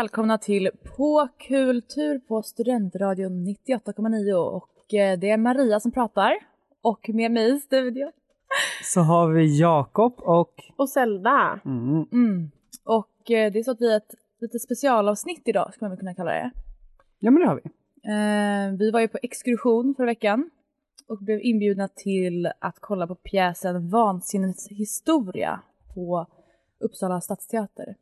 Välkomna till På kultur på Studentradion 98,9 och eh, det är Maria som pratar och med mig i studion. Så har vi Jakob och... Och Zelda. Mm. Mm. Och eh, det är så att vi har ett lite specialavsnitt idag skulle man kunna kalla det. Ja men det har vi. Eh, vi var ju på exkursion förra veckan och blev inbjudna till att kolla på pjäsen Vansinnets historia på Uppsala stadsteater.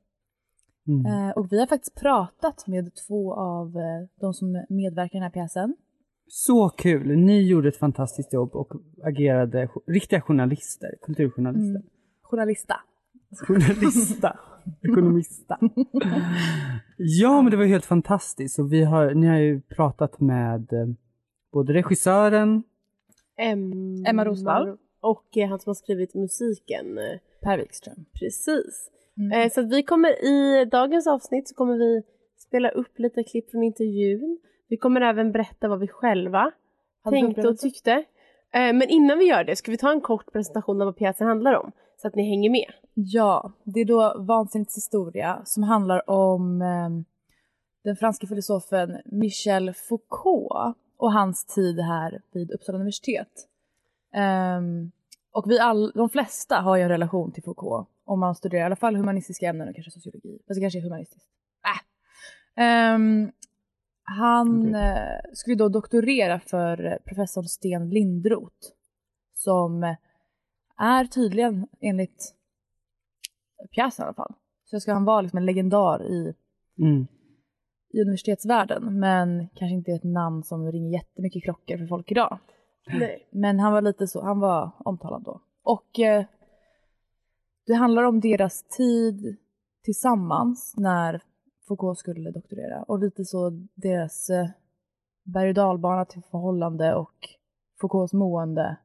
Mm. Eh, och vi har faktiskt pratat med två av eh, de som medverkar i den här pjäsen. Så kul! Ni gjorde ett fantastiskt jobb och agerade riktiga journalister, kulturjournalister. Mm. Journalista. Journalista, ekonomista. ja men det var helt fantastiskt och vi har, ni har ju pratat med eh, både regissören, Emma, Emma Rosvall. Och han som har skrivit musiken. Per Wikström. Precis. Mm. Eh, så att vi kommer i dagens avsnitt så kommer vi spela upp lite klipp från intervjun. Vi kommer även berätta vad vi själva Hade tänkte och tyckte. Eh, men innan vi gör det ska vi ta en kort presentation av vad pjäsen handlar om. Så att ni hänger med. Ja, det är då Vansinnets historia som handlar om eh, den franske filosofen Michel Foucault och hans tid här vid Uppsala universitet. Ehm, och vi all, de flesta har ju en relation till Foucault om man studerar i alla fall humanistiska ämnen och kanske sociologi. Fast det kanske är humanistiskt. Äh. Ehm, han eh, skulle då doktorera för eh, professorn Sten Lindroth som eh, är tydligen enligt pjäsen i alla fall. Så ska han vara liksom en legendar i, mm. i universitetsvärlden men kanske inte ett namn som ringer jättemycket klockor för folk idag. Nej. Men han var lite så, han var omtalad då. Och eh, det handlar om deras tid tillsammans när Foucault skulle doktorera och lite så deras eh, berg och dalbana till förhållande och Foucaults mående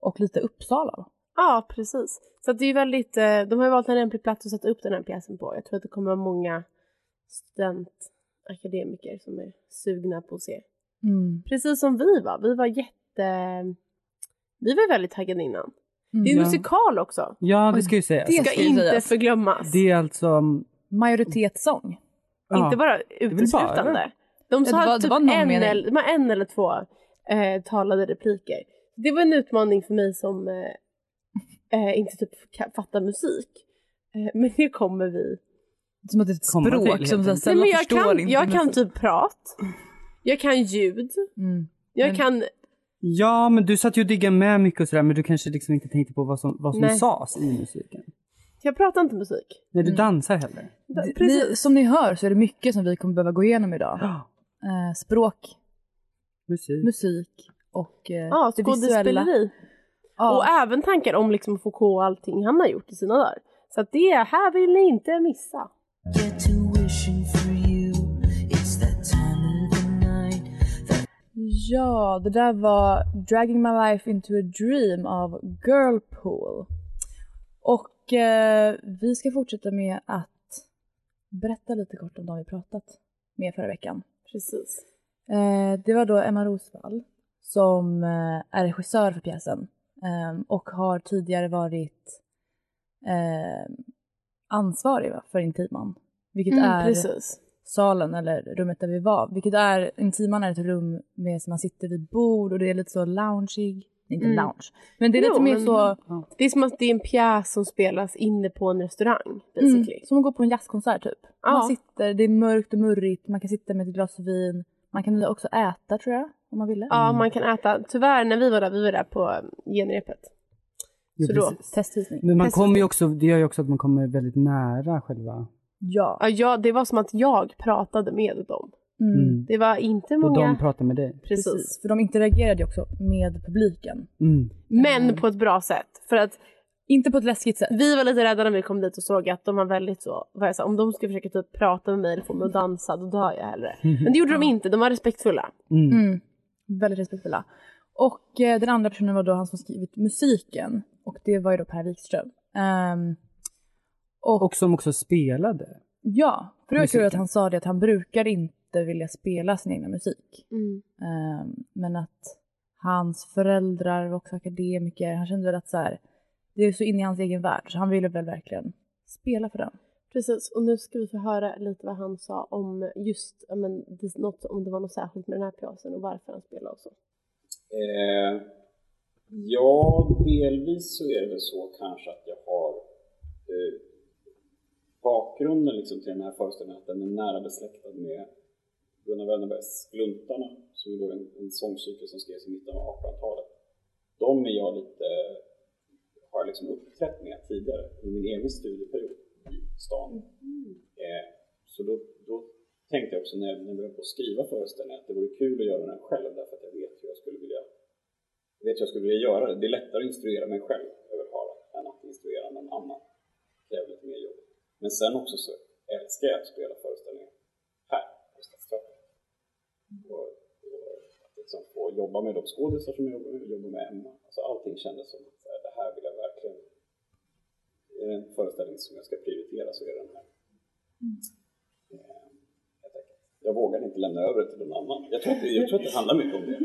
och lite Uppsala. Ja, precis. Så det är väldigt, eh, de har valt en lämplig plats att sätta upp den här pjäsen på. Jag tror att det kommer vara många studentakademiker som är sugna på att se. Mm. Precis som vi var. Vi var jätte... Vi var väldigt taggade innan. Det är en Ja. musikal också. Ja det ska ju sägas. det ska inte sägas. förglömmas. Det är alltså... Majoritetssång. ja. Inte bara uteslutande. De det sa det typ var någon en, eller, de en eller två eh, talade repliker. Det var en utmaning för mig som eh, eh, inte typ fattar musik. Eh, men det kommer vi. Som att det är ett Komma till, språk helt som sällan Nej, men jag förstår kan, inte. jag kan typ prat. Jag kan ljud. Mm. Jag Men- kan... Ja men du satt ju och diggade med mycket och sådär men du kanske liksom inte tänkte på vad som, vad som Nej. sades i musiken. Jag pratar inte musik. Nej du Mm. dansar heller. D- Precis. Ni, som ni hör så är det mycket som vi kommer behöva gå igenom idag. Eh, språk, musik. musik och eh, Ja, det visuella. skådespeleri. Ja. Och även tankar om liksom Foucault och allting han har gjort i sina dagar. Så att det här vill ni inte missa. Get to Ja, det där var Dragging My Life Into A Dream av Girlpool. Och eh, vi ska fortsätta med att berätta lite kort om de vi pratat med förra veckan. Precis. Eh, det var då Emma Rosvall som eh, är regissör för pjäsen. ehm, och har tidigare varit ehm, ansvarig va, för Intiman. Vilket Mm, är precis. Salen eller rummet där vi var. Vilket är, Intiman är ett rum med som man sitter vid bord och det är lite så loungeig. Inte Mm. lounge. Men det är Jo, lite mer så Det är som att det är en pjäs som spelas inne på en restaurang basically. Mm, som att gå på en jazzkonsert typ. Ja. Man sitter, det är mörkt och murrigt, man kan sitta med ett glas vin. Man kan också äta tror jag, om man ville. Ja, man kan äta. Tyvärr när vi var där, vi var där på genrepet. Jo, Så då- precis. Testvisning. Men man kommer ju också, det gör ju också att man kommer väldigt nära själva... Ja. Ja, jag, det var som att jag pratade med dem. Mm. Mm. Det var inte Och många... de pratar med dig. Precis. Precis. För de interagerade ju också med publiken. Mm. Men på ett bra sätt. För att Inte på ett läskigt sätt. vi var lite rädda när vi kom dit och såg att de var väldigt så, vad jag sa, om de skulle försöka typ prata med mig eller få mig att dansa, då dör jag hellre. Men det gjorde de inte, de var respektfulla. Mm. Mm. Väldigt respektfulla. Och eh, den andra personen var då han som skrivit musiken. Och det var ju då Per Wikström. Ehm, och, Och som också spelade. ja, för det var kul att han sa det att han brukar inte vilja spela sin egna musik. Mm. Ehm, men att hans föräldrar var också akademiker. Han kände väl att så här, det är så inne i hans egen värld så han ville väl verkligen spela för den. Precis, och nu ska vi få höra lite vad han sa om just, men, något, om det var något särskilt med den här pjäsen och varför han spelade och så. Eh, ja, delvis så är det väl så kanske att jag har eh, bakgrunden liksom till den här föreställningen, att den är nära besläktad med Gunnar Wennerbergs Gluntarna, som är en, en sångcykel som skrevs i mitten av 1800-talet. De är jag lite, har liksom uppträtt med tidigare i min egen studieperiod i stan. Eh, så då, då tänkte jag också när jag, när jag började på att skriva föreställningen att det vore kul att göra den själv därför att jag vet hur jag skulle vilja vet hur jag skulle vilja göra det. Det är lättare att instruera mig själv över än att instruera någon annan. Det kräver lite mer jobb. Men sen också så älskar jag att spela föreställningar här på Stadsteatern. Och, och att liksom få jobba med de skådisar som jag jobbar med, jobba med Emma. Alltså allting kändes som att det här vill jag verkligen... Är det en föreställning som jag ska prioritera så är det den här. Eh, helt enkelt. Jag vågade inte lämna över det till någon annan. Jag tror att det, jag tror att det handlar mycket om det.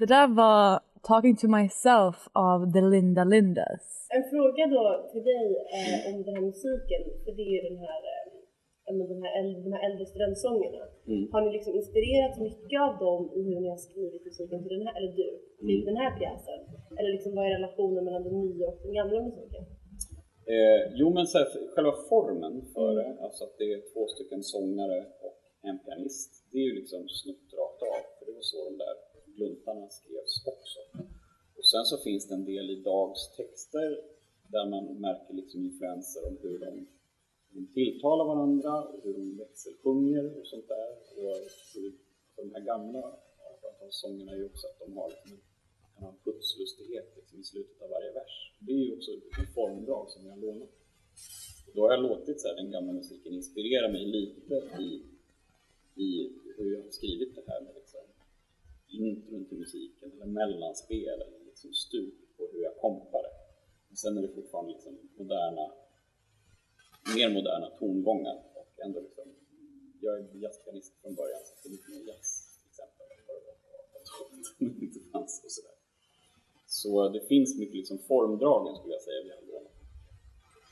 Det där var Talking to myself av The Linda Lindas. En fråga då till dig eh, om den här musiken, för det är ju den här, eh, den här, äldre, de här äldre studentsångerna. Mm. Har ni liksom inspirerats mycket av dem i hur ni har skrivit musiken till den här, eller du, till den här pjäsen? Eller liksom vad är relationen mellan den nya och den gamla musiken? Eh, jo men så här, själva formen för det, alltså att det är två stycken sångare och en pianist, det är ju liksom snutt rakt av. För det var så de där gluntarna skrevs också. Och sen så finns det en del i Dags texter där man märker liksom influenser om hur de, de tilltalar varandra, och hur de växelsjunger och sånt där. Och hur, de här gamla sångerna är ju också att de har liksom en, en putslustighet liksom i slutet av varje vers. Det är ju också ett formdrag som jag har lånat. Då har jag låtit så här, den gamla musiken inspirera mig lite i, i hur jag har skrivit det här med intron till musiken eller mellanspel eller liksom stup på hur jag kompar det. Sen är det fortfarande liksom moderna, mer moderna tongångar och ändå liksom, jag är jazzpianist från början så det är lite mer jazz till exempel än vad det var på inte fanns och sådär. Så det finns mycket liksom formdragen skulle jag säga vi har lånat.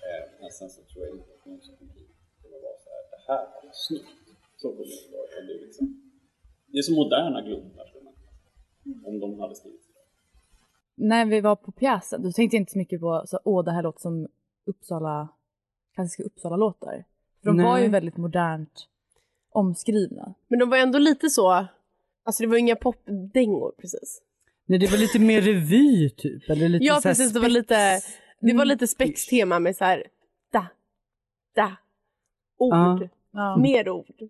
Eh, men sen så tror jag inte att någon som kommer hit kommer vara så här, det här var snyggt. Så kommer det vara. Det är, liksom, det är så moderna gluntar skulle man kunna säga. Om de hade skrivit idag. När vi var på pjäsen, då tänkte jag inte så mycket på så, åh det här låter som Uppsala, klassiska Uppsala-låtar. För de var Nej. ju väldigt modernt omskrivna. Men de var ändå lite så, alltså det var inga popdängor precis. Nej, det var lite mer revy typ. Eller lite Ja precis, det var lite, det var lite spextema med så här, da, da, ord, Ja. Ja. mer ord.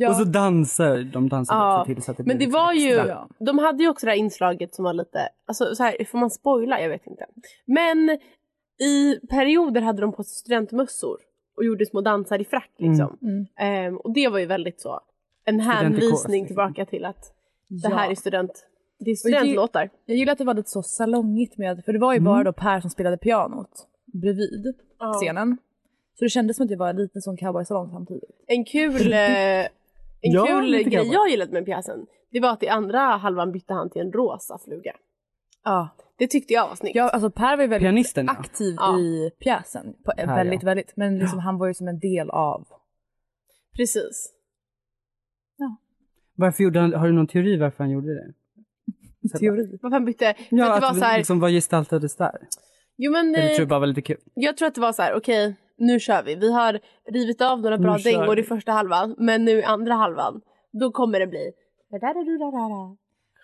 Ja. Och så dansar de dansar Ja, också till så att det Men blir det lite var ju, extra. Ja. de hade ju också det här inslaget som var lite, alltså så här, får man spoila? Jag vet inte. Men i perioder hade de på sig studentmössor och gjorde små dansar i frack liksom. Mm. Ehm, och det var ju väldigt så, en hänvisning liksom. tillbaka till att det Ja. här är student, det är studentlåtar. Jag gillar att det var lite så salongigt med, för det var ju bara då Per som spelade pianot bredvid Ja. scenen. Så det kändes som att det var en liten sån cowboysalong samtidigt. En kul, eh, En Ja, kul grej grann. jag gillade med pjäsen, det var att i andra halvan bytte han till en rosa fluga. Ja. Det tyckte jag var snyggt. Ja, alltså Per var ju väldigt Pianisten, ja. aktiv Ja. i pjäsen. På, Här, väldigt, ja. väldigt. Men liksom, han var ju som en del av... Precis. Varför gjorde han, har du någon teori varför han gjorde det? Teori. Varför han bytte? Ja, att det var att så här, liksom, vad gestaltades där? jo men Eller eh, tror du bara var lite kul? jag tror att det var så här, okej nu kör vi. Vi har rivit av några bra dängor i första halvan, men nu i andra halvan, då kommer det bli.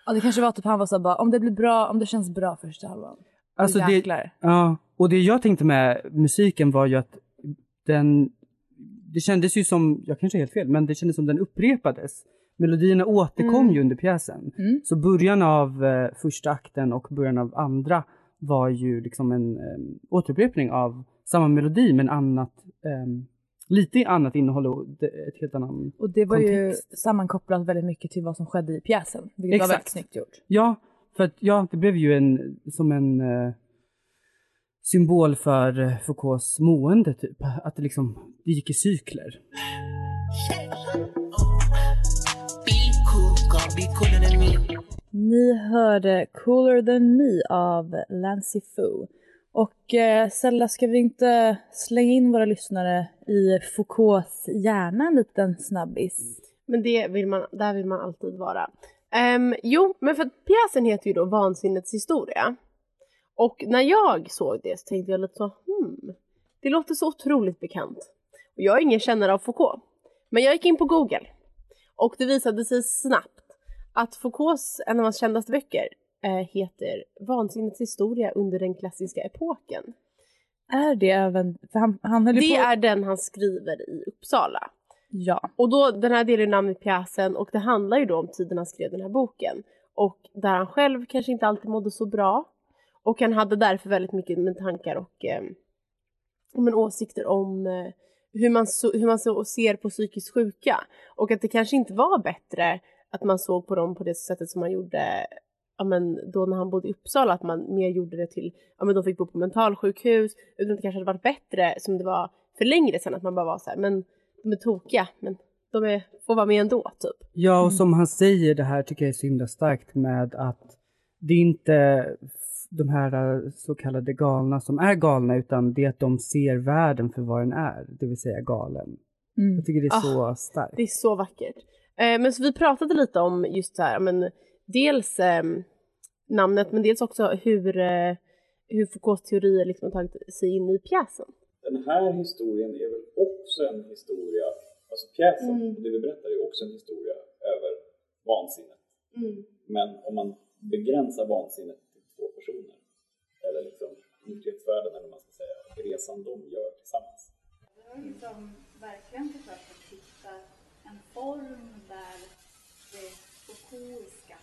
Ja, det kanske var typ han var så bara, om det blir bra, om det känns bra första halvan. Alltså det, ja, och det jag tänkte med musiken var ju att den, det kändes ju som, jag kanske är helt fel, men det kändes som den upprepades. Melodierna återkom Mm. ju under pjäsen. Mm. Så början av eh, första akten och början av andra var ju liksom en eh, återupprepning av samma melodi men annat, eh, lite annat innehåll och det- ett helt annan Och det var kontext. ju sammankopplat väldigt mycket till vad som skedde i pjäsen. Vilket var Exakt. väldigt snyggt gjort. Ja, för att ja, det blev ju en, som en eh, symbol för Foucaults mående typ. Att det liksom, det gick i cykler. Ni hörde Cooler than me av Lancy Foo. Och eh, Sella, ska vi inte slänga in våra lyssnare i Foucaults hjärna en liten snabbis? Men det vill man, där vill man alltid vara. Um, jo, men för att pjäsen heter ju då Vansinnets historia. Och när jag såg det så tänkte jag lite så, hmm, det låter så otroligt bekant. Och jag är ingen kännare av Foucault. Men jag gick in på Google och det visade sig snabbt att Foucaults, en av hans kändaste böcker, eh, heter Vansinnets historia under den klassiska epoken. Är det även, han, han höll Det på... är den han skriver i Uppsala. Ja. Och då, den här delen är namnet pjäsen och det handlar ju då om tiden han skrev den här boken. Och där han själv kanske inte alltid mådde så bra. Och han hade därför väldigt mycket med tankar och eh, men, åsikter om eh, hur man, så, hur man så, ser på psykiskt sjuka. Och att det kanske inte var bättre att man såg på dem på det sättet som man gjorde ja, men, då när han bodde i Uppsala, att man mer gjorde det till, ja men de fick bo på mentalsjukhus, utan att det kanske hade varit bättre som det var för längre sedan, att man bara var så här, men de är tokiga, men de är, får vara med ändå, typ. Ja, och som han säger det här tycker jag är så himla starkt med att det är inte de här eh, så kallade galna som är galna utan det är att de ser världen för vad den är, det vill säga galen. Mm. Jag tycker det är så starkt. Det är så vackert. Eh, men så vi pratade lite om just så här, men dels eh, namnet, men dels också hur, eh, hur Foucaults teorier liksom har tagit sig in i pjäsen. Den här historien är väl också en historia, alltså pjäsen, Mm. och det vi berättar är också en historia över vansinnet. Men om man begränsar vansinnet till två personer, eller liksom nykterhetsvärlden eller vad man ska säga, resan de gör tillsammans. Jag har liksom verkligen försökt att hitta en form där det Foucaultiska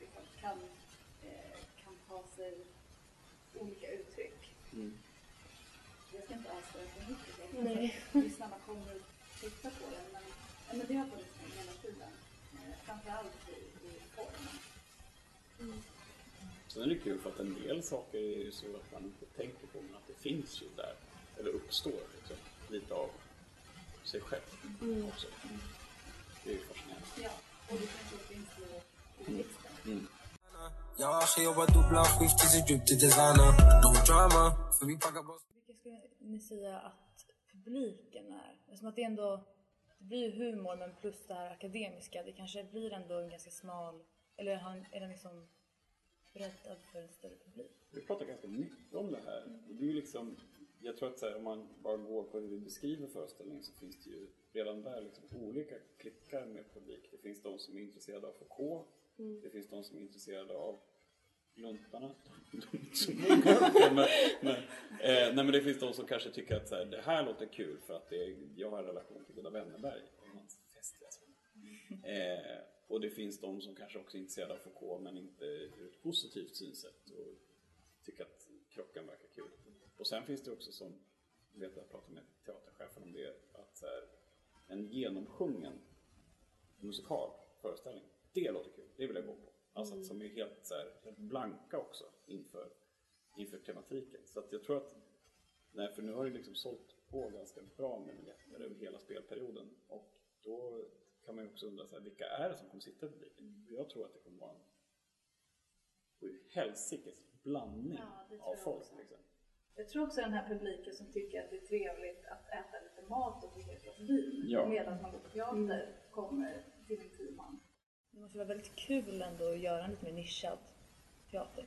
liksom kan, eh, kan ta sig olika uttryck. Jag ska inte avslöja för mycket, att lyssnarna kommer att titta på den. Men, ja, men det har funnits med hela tiden, eh, framförallt i, i formen. Sen är det kul för att en del saker är ju så att man inte tänker på, men att det finns ju där, eller uppstår liksom, lite av sig själv också. Det är ju fascinerande. Ja, och det kanske finns i, texten. Jag ska jobba dubbla skift tills det djupt till designer. No drama, för vi packar bara Vilka skulle ni säga att publiken är? Eftersom att det ändå det blir ju humor men plus det här akademiska. Det kanske blir ändå en ganska smal, eller är han- är den liksom breddad för en större publik? Vi pratar ganska mycket om det här. Och Det är ju liksom, jag tror att så här, om man bara går på hur vi beskriver föreställningen så finns det ju redan där liksom olika klickar med publik. Det finns de som är intresserade av Foucault, det finns de som är intresserade av gluntarna. Många. men, men, eh, nej men det finns de som kanske tycker att så här, det här låter kul för att är, jag har en relation till Gunnar Wennerberg. Eh, och det finns de som kanske också är intresserade av Foucault men inte ur ett positivt synsätt och tycker att krocken verkar kul. Och sen finns det också som, vet jag pratade med teaterchefen om det, att så här, en genomsjungen musikal, föreställning, det låter kul, det vill jag gå på. Alltså att som är helt, så här, helt blanka också inför, inför tematiken. Så att jag tror att, nej för nu har det liksom sålt på ganska bra med biljetter över hela spelperioden och då kan man ju också undra så här, vilka är det som kommer sitta i publiken? Jag tror att det kommer vara en helsikes blandning Ja, av folk. Liksom. Jag tror också den här publiken som tycker att det är trevligt att äta lite mat och dricka ett glas vin Ja. medan man går på teater kommer till en timman. Det måste vara väldigt kul ändå att göra en lite mer nischad teater.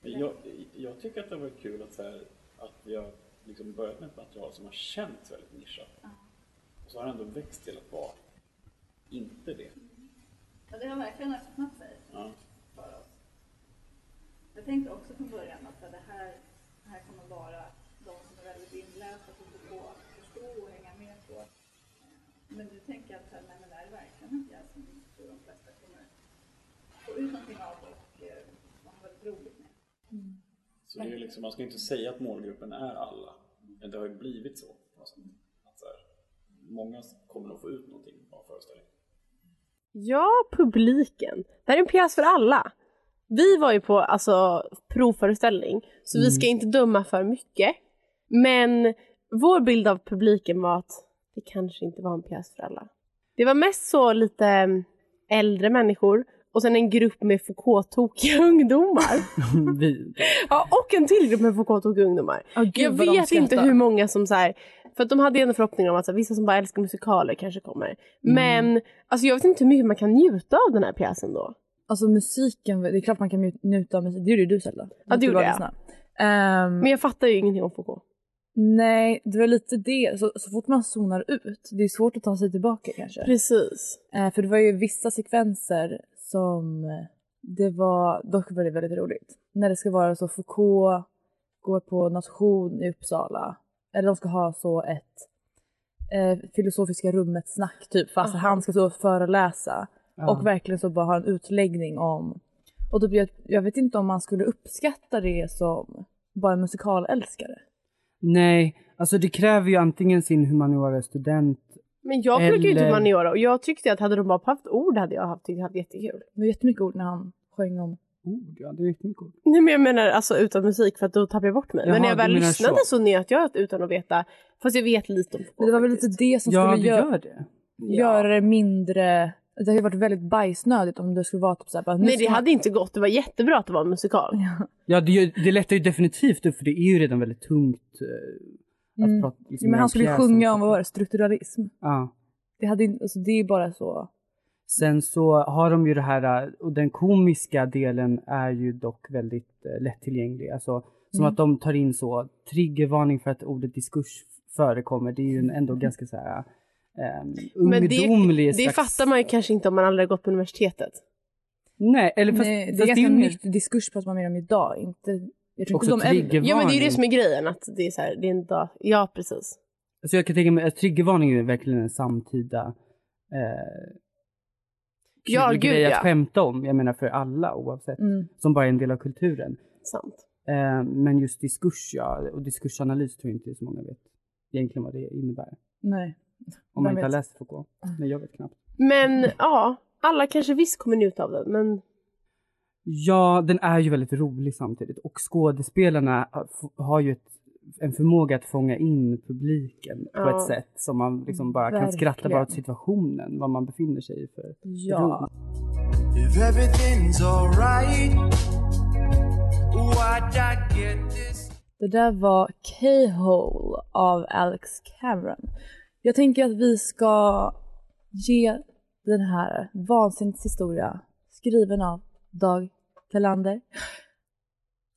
Jag, jag tycker att det har varit kul att, så här, att vi har liksom börjat med ett material som har känts väldigt nischat. Och så har det ändå växt till att vara inte det. Ja, det har verkligen öppnat sig Ja. för oss. Jag tänkte också från början att det här, det här kommer vara de som är väldigt inlästa på få förstå och hänga med på. Men nu tänker att nej, men det här är verkligen en pjäs som de flesta kommer få ut någonting av och eh, ha väldigt roligt med. Så det är liksom, man ska inte säga att målgruppen är alla. Men det har ju blivit så. sätt. Att så här, många kommer nog få ut någonting av föreställningen. Ja, publiken. Det här är en pjäs för alla. Vi var ju på alltså, provföreställning, så vi ska inte döma för mycket. Men vår bild av publiken var att det kanske inte var en pjäs för alla. Det var mest så lite mm, äldre människor och sen en grupp med Foucault-tokiga ungdomar. Ja, och en till grupp med Foucault-tokiga ungdomar. Ja, gud, jag vet inte hur många som så här, för att de hade en förhoppning om att så här, vissa som bara älskar musikaler kanske kommer. Mm. Men alltså jag vet inte hur mycket man kan njuta av den här pjäsen då. Alltså musiken, det är klart man kan nju- njuta av musik. Det gjorde ju du Zelda. Ja, det gjorde jag. Ehm, Men jag fattar ju ingenting om Foucault. Nej, det var lite det. Så, så fort man zonar ut, det är svårt att ta sig tillbaka kanske. Precis. Eh, för det var ju vissa sekvenser som, eh, det var, dock var det väldigt roligt. När det ska vara så Foucault går på nation i Uppsala. Eller de ska ha så ett eh, filosofiska rummet snack typ. Fast Aha. han ska så föreläsa. Ja. Och verkligen så bara ha en utläggning om. Och typ jag, jag vet inte om man skulle uppskatta det som bara musikalälskare. Nej, alltså det kräver ju antingen sin humaniora-student Men jag pluggar ju inte humaniora och jag tyckte att hade de bara haft ord hade jag haft, tyckt haft jättekul. Det var jättemycket ord när han sjöng om ord. Ja, det är jättemycket ord. Nej men jag menar alltså utan musik för att då tappar jag bort mig. Jaha, men när jag väl lyssnade så. så, njöt jag utan att veta, fast jag vet lite om Foucault Men det var väl lite det som Ja, skulle det gö- gör det. göra det mindre... Det hade ju varit väldigt bajsnödigt om det skulle vara typ såhär Nej det hade inte gått, det var jättebra att det var en musikal. Ja, det, gör- det lättar ju definitivt upp för det är ju redan väldigt tungt eh, att Mm. prata liksom, Men göra han skulle ju sjunga om- vad var det, strukturalism. Ja. Det, hade, inte- alltså, det är bara så... Sen så har de ju det här, eh, och den komiska delen är ju dock väldigt eh, lättillgänglig. Alltså som Mm. att de tar in så, triggervarning för att ordet diskurs förekommer. Det är ju en ändå ganska så här um, Men det, ungdomlig det slags... fattar man ju kanske inte om man aldrig har gått på universitetet. Nej, eller fast, Nej, det är fast ganska nytt diskurs pratar man mer om idag. Inte, jag tror Också inte de äldre. Ja men det är ju det som är grejen, att det är så här, det är en dag. Ja precis. Alltså jag kan tänka mig att triggervarning är verkligen en samtida eh, Ja, gud, grej att ja. skämta om. Jag menar för alla oavsett. Mm. Som bara är en del av kulturen. Sant. Eh, men just diskurs ja, och diskursanalys tror jag inte så många vet egentligen vad det innebär. Nej. Om man inte har läst Foucault. Men jag vet knappt. Men ja, alla kanske visst kommer njuta av den men Ja, den är ju väldigt rolig samtidigt och skådespelarna har- ju ett, en förmåga att fånga in publiken på Ja. ett sätt som man liksom bara kan skratta Verkligen. bara åt situationen, vad man befinner sig i för Ja. If everything's alright, why'd I get this? Det där var K-Hole av Alex Cameron. Jag tänker att vi ska ge den här vansinnets historia skriven av Dag Thelander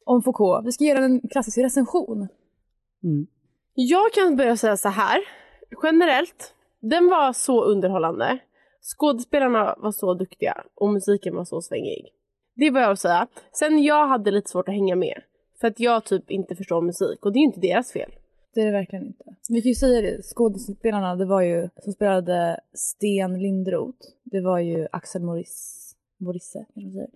om Foucault. Vi ska ge den en klassisk recension. Mm. Jag kan börja säga så här. Generellt, den var så underhållande. Skådespelarna var så duktiga och musiken var så svängig. Det är vad jag vill säga. Sen jag hade lite svårt att hänga med. För att jag typ inte förstår musik och det är ju inte deras fel. Det är det verkligen inte. Vi kan ju säga det, skådespelarna, det var ju som spelade Sten Lindroth. Det var ju Axel Morris, Morisse, säger.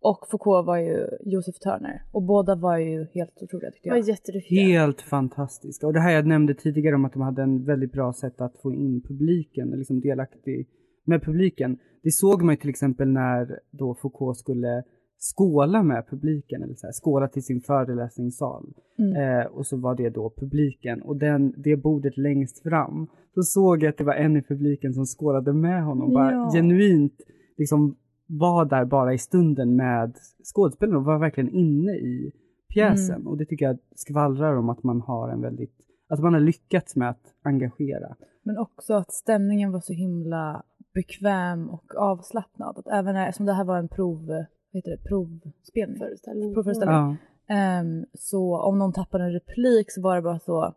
Och Foucault var ju Josef Turner. Och båda var ju helt otroliga tyckte jag. var jätteduktiga. Helt fantastiska. Och det här jag nämnde tidigare om att de hade en väldigt bra sätt att få in publiken, liksom delaktig med publiken. Det såg man ju till exempel när då Foucault skulle skåla med publiken, eller så här, skåla till sin föreläsningssal. Mm. Eh, och så var det då publiken och den, det bordet längst fram, då såg jag att det var en i publiken som skålade med honom, bara Ja. genuint liksom var där bara i stunden med skådespelaren och var verkligen inne i pjäsen. Mm. Och det tycker jag skvallrar om att man har en väldigt, att man har lyckats med att engagera. Men också att stämningen var så himla bekväm och avslappnad. Att även när, som det här var en prov, heter det, provspelning. Föreställning. Provföreställning. Ja. Ehm, så om någon tappade en replik så var det bara så,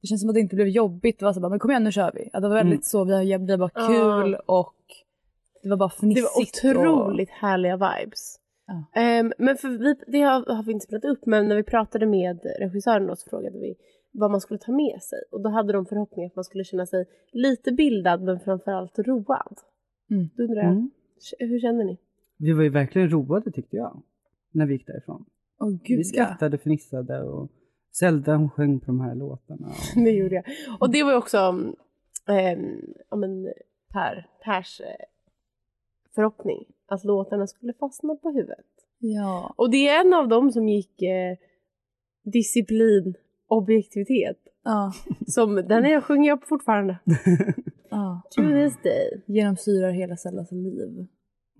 det känns som att det inte blev jobbigt. Det var så bara, men kom igen nu kör vi. Att det var väldigt Mm. så, vi har bara kul och det var bara Det fnissigt. var otroligt härliga vibes. Ja. Ehm, men för vi, det har, har vi inte spelat upp, men när vi pratade med regissören då så frågade vi vad man skulle ta med sig. Och då hade de förhoppningar att man skulle känna sig lite bildad men framförallt road. Mm. Då undrar jag, Mm. hur känner ni? Vi var ju verkligen roade tyckte jag, när vi gick därifrån. Åh gud vi ja. skrattade, fnissade och Zelda hon sjöng på de här låtarna. Det gjorde jag. Och det var ju också ja, men, per, Pers eh, förhoppning att låtarna skulle fastna på huvudet. Ja. Och det är en av dem som gick eh, disciplin, objektivitet. Ja. Som, den är, sjunger jag fortfarande. ja. To this day. Genomsyrar hela Sellas liv.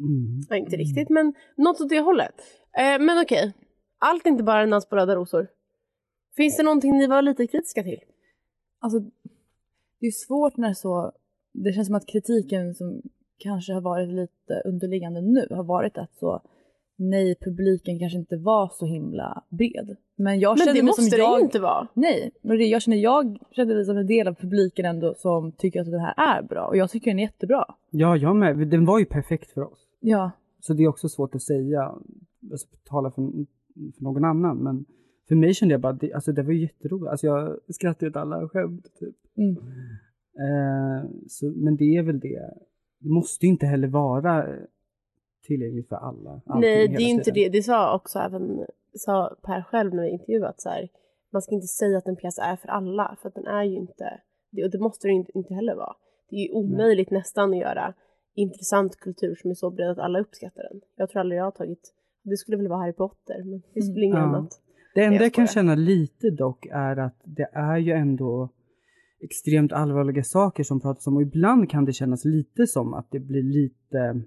Mm. Ja, inte riktigt, men något åt det hållet. Eh, men okej, allt är inte bara en dans på röda rosor. Finns det någonting ni var lite kritiska till? Alltså, det är svårt när så, det känns som att kritiken som kanske har varit lite underliggande nu har varit att så, nej, publiken kanske inte var så himla bred. Men jag Men kände det mig måste som det jag, inte vara. Nej, men det, jag känner jag kände mig som en del av publiken ändå som tycker att den här är bra och jag tycker den är jättebra. Ja, jag med. Den var ju perfekt för oss. Ja, Så det är också svårt att säga, alltså tala för, för någon annan. Men för mig kände jag bara, det, alltså det var jätteroligt. Alltså jag skrattade åt alla skämt typ. Mm. Eh, så, men det är väl det. Det måste inte heller vara tillgängligt för alla. Nej, det är inte tiden. det. Det sa också även sa Per själv när vi intervjuat så här. Man ska inte säga att en pjäs är för alla, för att den är ju inte det. Och det måste det inte, inte heller vara. Det är ju omöjligt nästan att göra intressant kultur som är så bred att alla uppskattar den. Jag tror aldrig jag har tagit, det skulle väl vara Harry Potter, men det finns väl inget Ja. annat. Det enda Jag jag kan känna lite dock är att det är ju ändå extremt allvarliga saker som pratas om och ibland kan det kännas lite som att det blir lite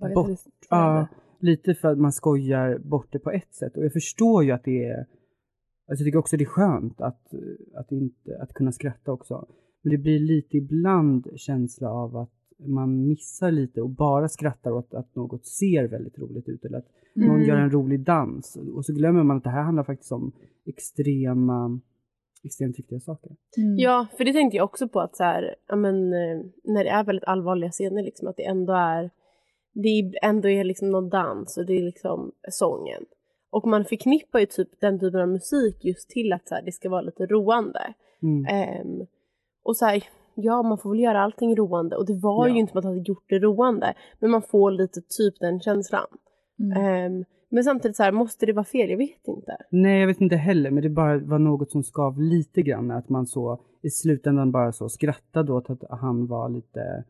bara Bort- Ja, lite för att man skojar bort det på ett sätt. Och jag förstår ju att det är... Alltså jag tycker också det är skönt att, att, inte, att kunna skratta också. Men det blir lite ibland känsla av att man missar lite och bara skrattar åt att något ser väldigt roligt ut eller att någon Mm. gör en rolig dans. Och så glömmer man att det här handlar faktiskt om extrema, extremt viktiga saker. Mm. Ja, för det tänkte jag också på att så här, ja, men, eh, när det är väldigt allvarliga scener, liksom, att det ändå är, det är- ändå är liksom någon dans och det är liksom sången. Och man förknippar ju typ den typen av musik just till att så här, det ska vara lite roande. Mm. Ehm, och så här, ja man får väl göra allting roande och det var Ja. ju inte som att man hade gjort det roande, men man får lite typ den känslan. Mm. Ehm, men samtidigt så här, måste det vara fel? Jag vet inte. Nej, jag vet inte heller, men det bara var något som skav lite grann. Att man så i slutändan bara så skrattade åt att han var lite...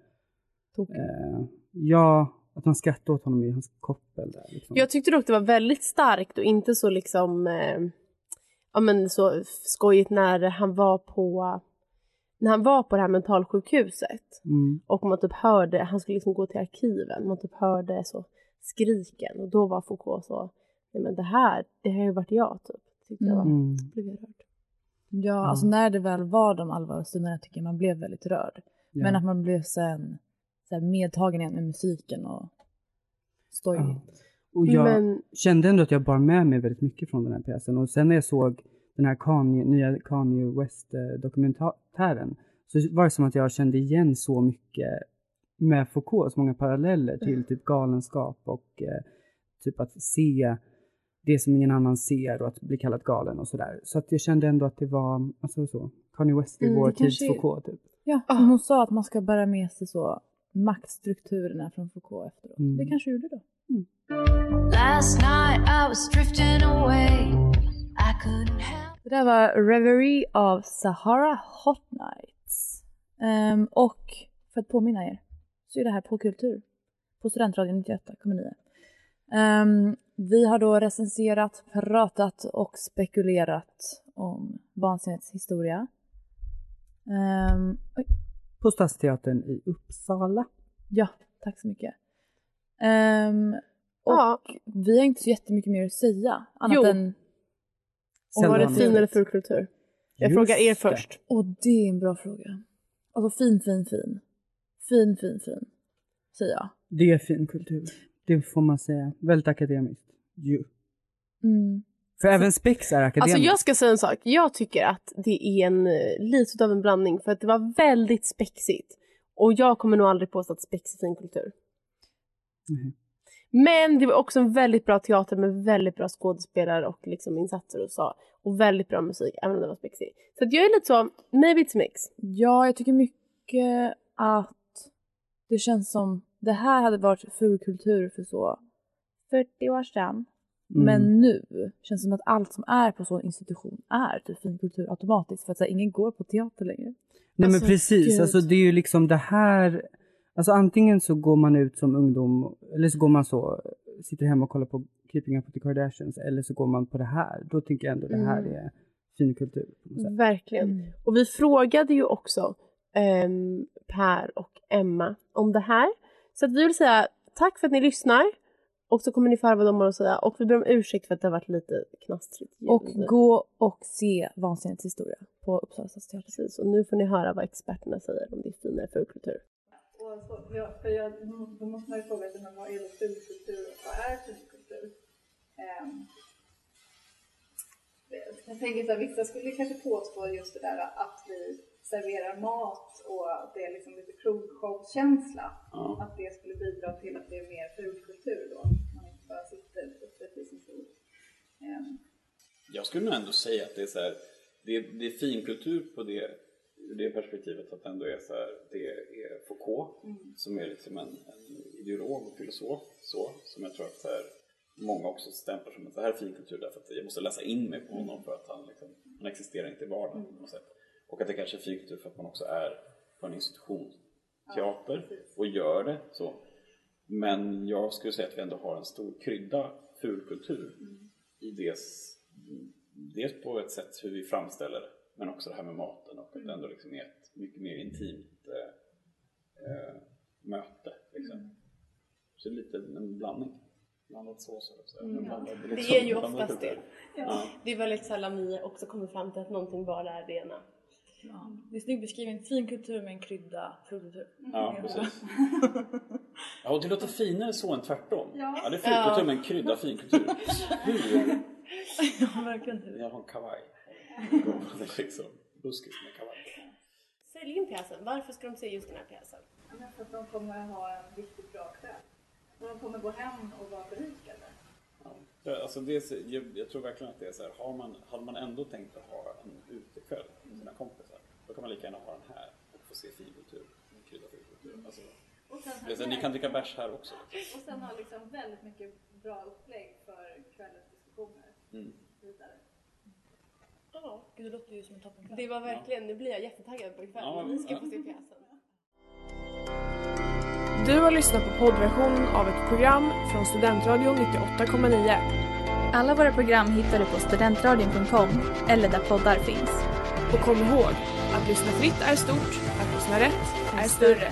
Tokig. Eh, ja, att man skrattade åt honom i hans koppel. Där, liksom. Jag tyckte dock det var väldigt starkt och inte så liksom eh, ja men så skojigt när han var på när han var på det här mentalsjukhuset Mm. och man typ hörde, han skulle liksom gå till arkiven, man typ hörde så skriken och då var Foucault så, nej men det här, det har ju varit jag typ. Tyckte jag var, Mm. blev jag rörd. Ja, alltså när det väl var de allvarliga stunderna tycker jag man blev väldigt rörd. Ja. Men att man blev sen så här, medtagen igen med musiken och stoj. Ja. Och jag Men kände ändå att jag bar med mig väldigt mycket från den här pjäsen. Och sen när jag såg den här Kanye, nya Kanye West-dokumentären så var det som att jag kände igen så mycket med Foucault, så många paralleller till typ galenskap och eh, typ att se det som ingen annan ser och att bli kallad galen och sådär. Så att jag kände ändå att det var, alltså så, Kanye West är Mm, vår tids är- Foucault typ. Ja, som hon sa att man ska bära med sig så maktstrukturerna från Foucault efteråt. Mm. Det kanske gjorde då. Last night I was drifting away. I couldn't help. Det där var Reverie av Sahara Hot Nights. Ehm, och för att påminna er så är det här på Kultur på Studentradion 98,9. Ehm, vi har då recenserat, pratat och spekulerat om vansinnets historia. Oj, På Stadsteatern i Uppsala. ja, tack så mycket. Ehm, och Ja. vi har inte så jättemycket mer att säga. Annat Jo. än... Och var det fin eller ful kultur? Jag Just frågar er det. först. Och det är en bra fråga. Alltså fin, fin, fin. Fin, fin, fin. Säger jag. Det är fin kultur. Det får man säga. Väldigt akademiskt. Ju. Mm. För även Spex är akademiskt. Alltså jag ska säga en sak. Jag tycker att det är en, eh, lite av en blandning för att det var väldigt spexigt. Och jag kommer nog aldrig påstå att spex är fin kultur. Mhm. Men det var också en väldigt bra teater med väldigt bra skådespelare och liksom insatser och så. Och väldigt bra musik, även om det var spexigt. Så att jag är lite så, maybe it's mix. Ja, jag tycker mycket att det känns som det här hade varit fulkultur för så 40 år sedan. Mm. Men nu känns det som att allt som är på sån institution är typ finkultur automatiskt för att så här, ingen går på teater längre. Nej Alltså, men precis, gud. alltså det är ju liksom det här, alltså antingen så går man ut som ungdom, eller så går man så, sitter hemma och kollar på Keeping Up With The Kardashians, eller så går man på det här. Då tycker jag ändå det här Mm. är fin kultur. På något sätt. Verkligen. Och vi frågade ju också ehm, Per och Emma om det här. Så att vi vill säga tack för att ni lyssnar. Och så kommer ni få höra vad de har att säga. Och vi ber om ursäkt för att det har varit lite knastrigt ljud. Och gå och se Vansinnets historia på Uppsala stadsteater. Precis, och nu får ni höra vad experterna säger om det är fin eller ful kultur. Så, ja, för jag, då måste man ju fråga sig, men vad är då fulkultur och vad är finkultur? Um, jag tänker här, vissa skulle kanske påstå just det där att vi serverar mat och att det är liksom lite krogshowskänsla. Ja. Att det skulle bidra till att det är mer fulkultur då. Man inte bara sitter öppet vid sin stol. Ehm, Jag skulle nog ändå säga att det är så här, det är, det är finkultur på det, ur det perspektivet att ändå är så här, det är Foucault som är liksom en, en ideolog och filosof så, som jag tror att så här, många också stämplar som att det här är finkultur därför att jag måste läsa in mig på honom för att han, liksom, han existerar inte i vardagen på något sätt. Och att det kanske är finkultur för att man också är på en institution, teater, och gör det så. Men jag skulle säga att vi ändå har en stor krydda fulkultur i dels, dels på ett sätt hur vi framställer det, men också det här med maten och att det ändå liksom är ett mycket mer intimt eh, eh, möte. Liksom. Så det är lite en blandning. Blandad sås så. Mm. Blandad, Det liksom, är ju blandad oftast det. Ja. Det är väldigt sällan vi också kommer fram till att någonting bara är det ena. Ja, det är snyggt beskriven. Fin kultur med en krydda fulkultur. Ja, precis. Ja, och det låter finare så än tvärtom. Ja. det är finkultur Ja. men krydda finkultur. Hur? ja, verkligen. Jag har en kavaj. Det är liksom buskis med kavaj. Sälj in pjäsen. Varför ska de se just den här pjäsen? men för att de kommer ha en riktigt bra kväll. Och de kommer gå hem och vara berikade. Ja, alltså det är, jag, jag tror verkligen att det är så här, har man, hade man ändå tänkt att ha en utekväll med sina kompisar, då kan man lika gärna ha den här och få se finkultur, krydda finkultur. Alltså, Och sen, det är så, ni kan dricka bärs här också. och sen ha liksom väldigt mycket bra upplägg för kvällens diskussioner. Mm. Vidare. Ja. Gud, det låter ju som en toppenkväll. Det var verkligen, nu blir jag jättetaggad på ikväll. Ja, när vi ska ja. få se pjäsen. Du har lyssnat på poddversionen av ett program från Studentradion 98,9. Alla våra program hittar du på studentradion.com eller där poddar finns. Och kom ihåg, att lyssna fritt är stort, att lyssna rätt är större.